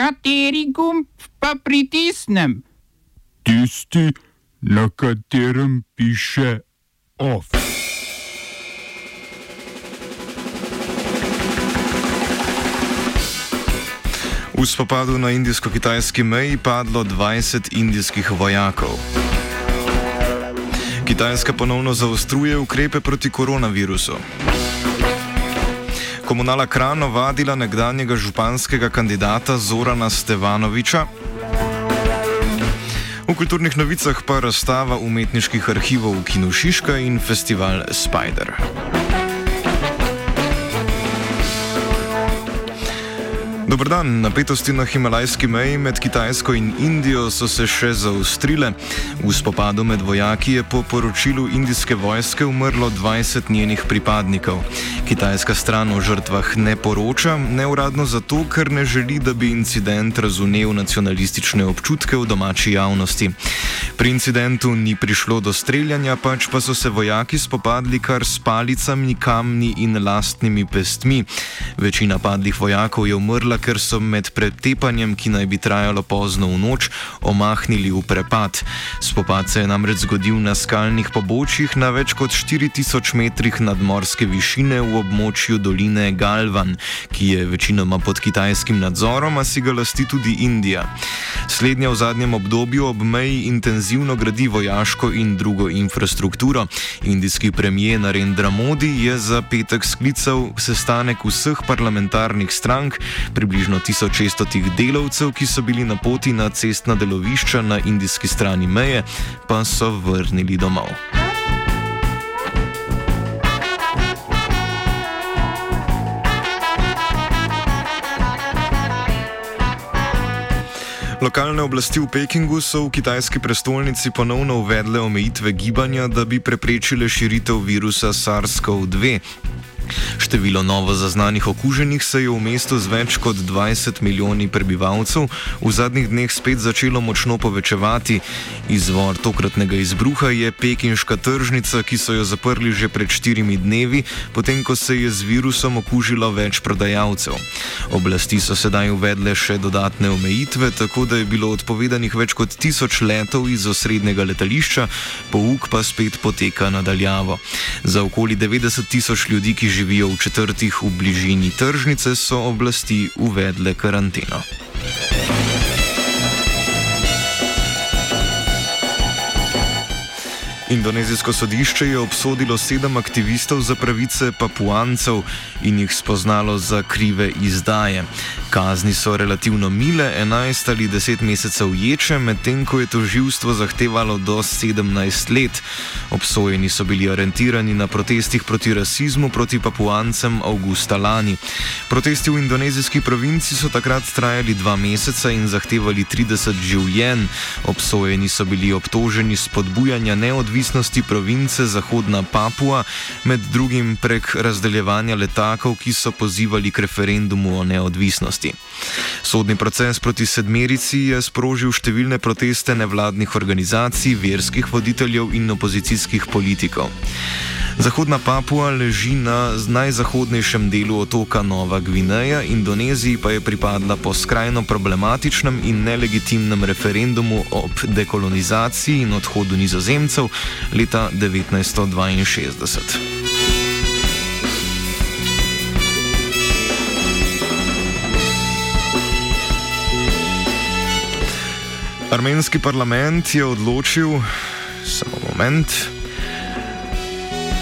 Kateri gumb pa pritisnem? Tisti, na katerem piše OF. V spopadu na indijsko-kitajski meji padlo 20 indijskih vojakov. Kitajska ponovno zaostruje ukrepe proti koronavirusu. Komunala Krano vadila nekdanjega županskega kandidata Zorana Stevanoviča. V kulturnih novicah pa razstava umetniških arhivov v Kinu Šiška in festival Spider. Dobrodan, napetosti na himalajski meji med Kitajsko in Indijo so se še zaustrile. V spopadu med vojaki je po poročilu indijske vojske umrlo 20 njenih pripadnikov. Kitajska stran o žrtvah ne poroča, neuradno zato, ker ne želi, da bi incident razumel nacionalistične občutke v domači javnosti. Pri incidentu ni prišlo do streljanja, pač pa so se vojaki spopadli kar s palicami, kamni in lastnimi pestmi. Večina padlih vojakov je umrla, ker so med pretepanjem, ki naj bi trajalo pozno v noč, omahnili v prepad. Spopad se je namreč zgodil na skalnih pobočjih na več kot 4000 metrih nadmorske višine v območju doline Galvan, ki je večinoma pod kitajskim nadzorom, a si ga lasti tudi Indija. Slednja v zadnjem obdobju ob meji intenzivno gradi vojaško in drugo infrastrukturo. Indijski premijer Narendra Modi je za petek sklical sestanek vseh parlamentarnih strank, približno 1600 delavcev, ki so bili na poti na cestna delovišča na indijski strani meje, pa so vrnili domov. Lokalne oblasti v Pekingu so v kitajski prestolnici ponovno uvedle omejitve gibanja, da bi preprečile širitev virusa SARS-CoV-2. Število novo zaznanih okuženih se je v mestu z več kot 20 milijoni prebivalcev v zadnjih dneh spet začelo močno povečevati. Izvor tokratnega izbruha je pekinška tržnica, ki so jo zaprli že pred štirimi dnevi, potem ko se je z virusom okužilo več prodajalcev. Oblasti so sedaj uvedle še dodatne omejitve, tako da je bilo odpovedanih več kot tisoč letov iz osrednjega letališča, pouk pa spet poteka nadaljavo. Za okoli 90 tisoč ljudi, ki živijo v četrtih v bližini tržnice, so oblasti uvedle karanteno. Indonezijsko sodišče je obsodilo sedem aktivistov za pravice papuancev in jih spoznalo za krive izdaje. Kazni so relativno mile, 11 ali 10 mesecev ječe, medtem ko je toživstvo zahtevalo do 17 let. Obsojeni so bili aretirani na protestih proti rasizmu proti papuancem avgusta lani. Protesti v indonezijski provinci so takrat trajali dva meseca in zahtevali 30 življenj. Obsojeni so bili obtoženi spodbujanja neodvisnosti province Zahodna Papua, med drugim prek razdeljevanja letakov, ki so pozivali k referendumu o neodvisnosti. Sodni proces proti sedmerici je sprožil številne proteste nevladnih organizacij, verskih voditeljev in opozicijskih politikov. Zahodna Papua leži na najzahodnejšem delu otoka Nova Gvineja, Indoneziji pa je pripadla po skrajno problematičnem in nelegitimnem referendumu ob dekolonizaciji in odhodu nizozemcev leta 1962. Armenski parlament je odločil, samo moment.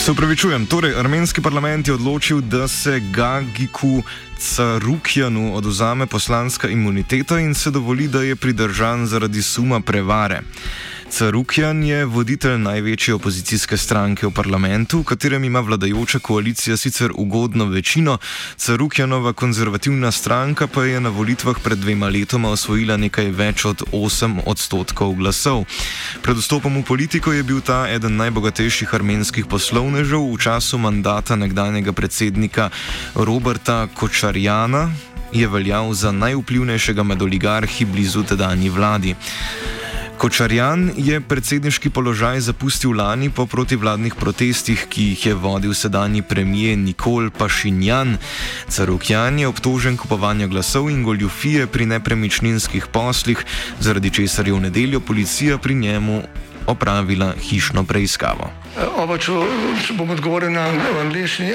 Se upravičujem, torej armenski parlament je odločil, da se Gagiku Carukjanu oduzame poslanska imuniteta in se dovoli, da je pridržan zaradi suma prevare. Carukjan je voditelj največje opozicijske stranke v parlamentu, v katerem ima vladajoča koalicija sicer ugodno večino, Carukjanova konzervativna stranka pa je na volitvah pred dvema letoma osvojila nekaj več od 8 odstotkov glasov. Pred vstopom v politiko je bil ta eden najbogatejših armenskih poslovnežev v času mandata nekdanjega predsednika Roberta Kočarjana. Je veljal za najvplivnejšega med oligarhi blizu tedajni vladi. Kočarjan je predsedniški položaj zapustil lani po protivladnih protestih, ki jih je vodil sedanji premijer Nikol Pašinjan. Carukjan je obtožen kupovanja glasov in goljufije pri nepremičninskih poslih, zaradi česar je v nedeljo policija pri njemu opravila hišno preiskavo. Oba, če, če bom odgovoril na angliški.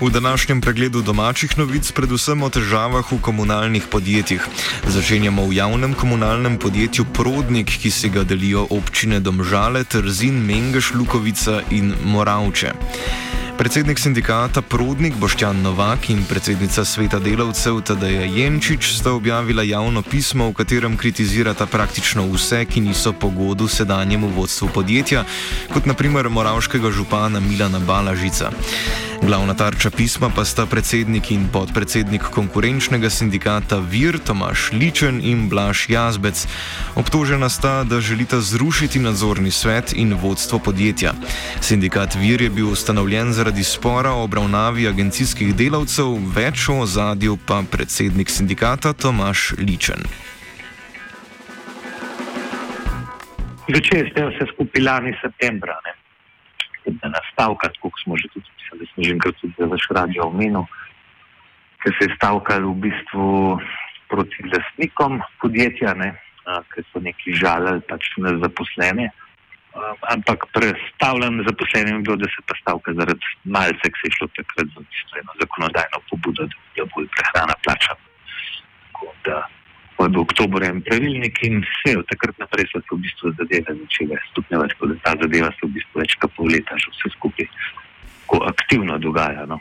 V današnjem pregledu domačih novic predvsem o težavah v komunalnih podjetjih. Začenjamo v javnem komunalnem podjetju Prodnik, ki si ga delijo občine Domžale, Trzin, Mengeš, Lukovica in Moravče. Predsednik sindikata Prodnik Boštjan Novak in predsednica sveta delavcev Tadeja Jenčič sta objavila javno pismo, v katerem kritizirata praktično vse, ki niso po godu sedanjemu vodstvu podjetja, kot naprimer moravškega župana Milana Balažica. Glavna tarča pisma pa sta predsednik in podpredsednik konkurenčnega sindikata Vir Tomaš Ličen in Blaž Jazbec. Obtožena sta, da želita zrušiti nadzorni svet in vodstvo podjetja. Sindikat Vir je bil ustanovljen zaradi spora o obravnavi agencijskih delavcev, več o ozadju pa predsednik sindikata Tomaš Ličen. Začeli ste vse skupaj lani septembra, ne? da nastavka, koliko smo že tudi da smo že enkrat tudi za vaš radio omenil, ker se je stavkali v bistvu proti lastnikom podjetja, ne? ker so neki žalili pač na zaposlene. Ampak predstavljam zaposlenim je bilo, da se pa stavka zaradi malce, ki se je šlo takrat za tisto eno zakonodajno pobudo, da, da bo prehrana plačana. Tako da ko je bil oktober en pravilnik in vse od takrat naprej so se v bistvu zadeve začele stopnjevati, tako da ta zadeva se v bistvu več kot pol leta že vse skupaj tako aktivno dogaja. No.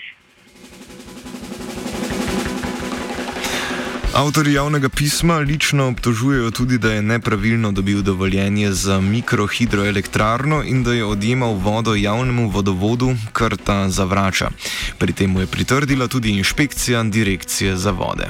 Avtori javnega pisma lično obtožujejo tudi, da je nepravilno dobil dovoljenje za mikrohidroelektrarno in da je odjemal vodo javnemu vodovodu, kar ta zavrača. Pri tem mu je pritrdila tudi inšpekcija direkcije za vode.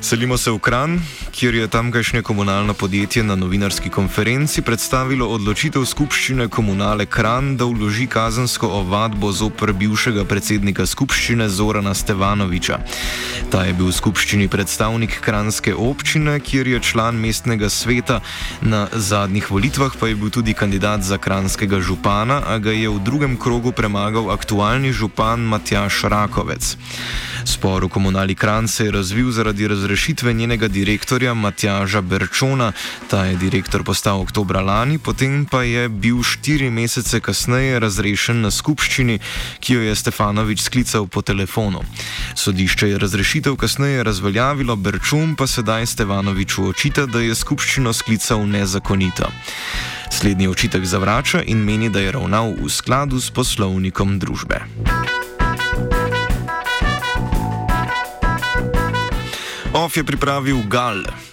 Selimo se v Kran, kjer je tamkajšnje komunalno podjetje na novinarski konferenci predstavilo odločitev skupščine komunale Kran, da vloži kazensko ovadbo zoper bivšega predsednika skupščine Zorana Stevanoviča. Ta je bil v skupščini predstavnik kranske občine, kjer je član mestnega sveta, na zadnjih volitvah pa je bil tudi kandidat za kranskega župana, a ga je v drugem krogu premagal aktualni župan Matjaš Rakovec. Spor v komunali Kran se je razvil zaradi razrešitve njenega direktorja Matjaža Berčona. Ta je direktor postal oktobra lani, potem pa je bil štiri mesece kasneje razrešen na skupščini, ki jo je Stefanovič sklical po telefonu. Sodišče je razrešitev kasneje razveljavilo, Berčun pa sedaj Stefanoviču očita, da je skupščino sklical nezakonito. Slednji očitek zavrača in meni, da je ravnal v skladu s poslovnikom družbe. OF je pripravil Gal.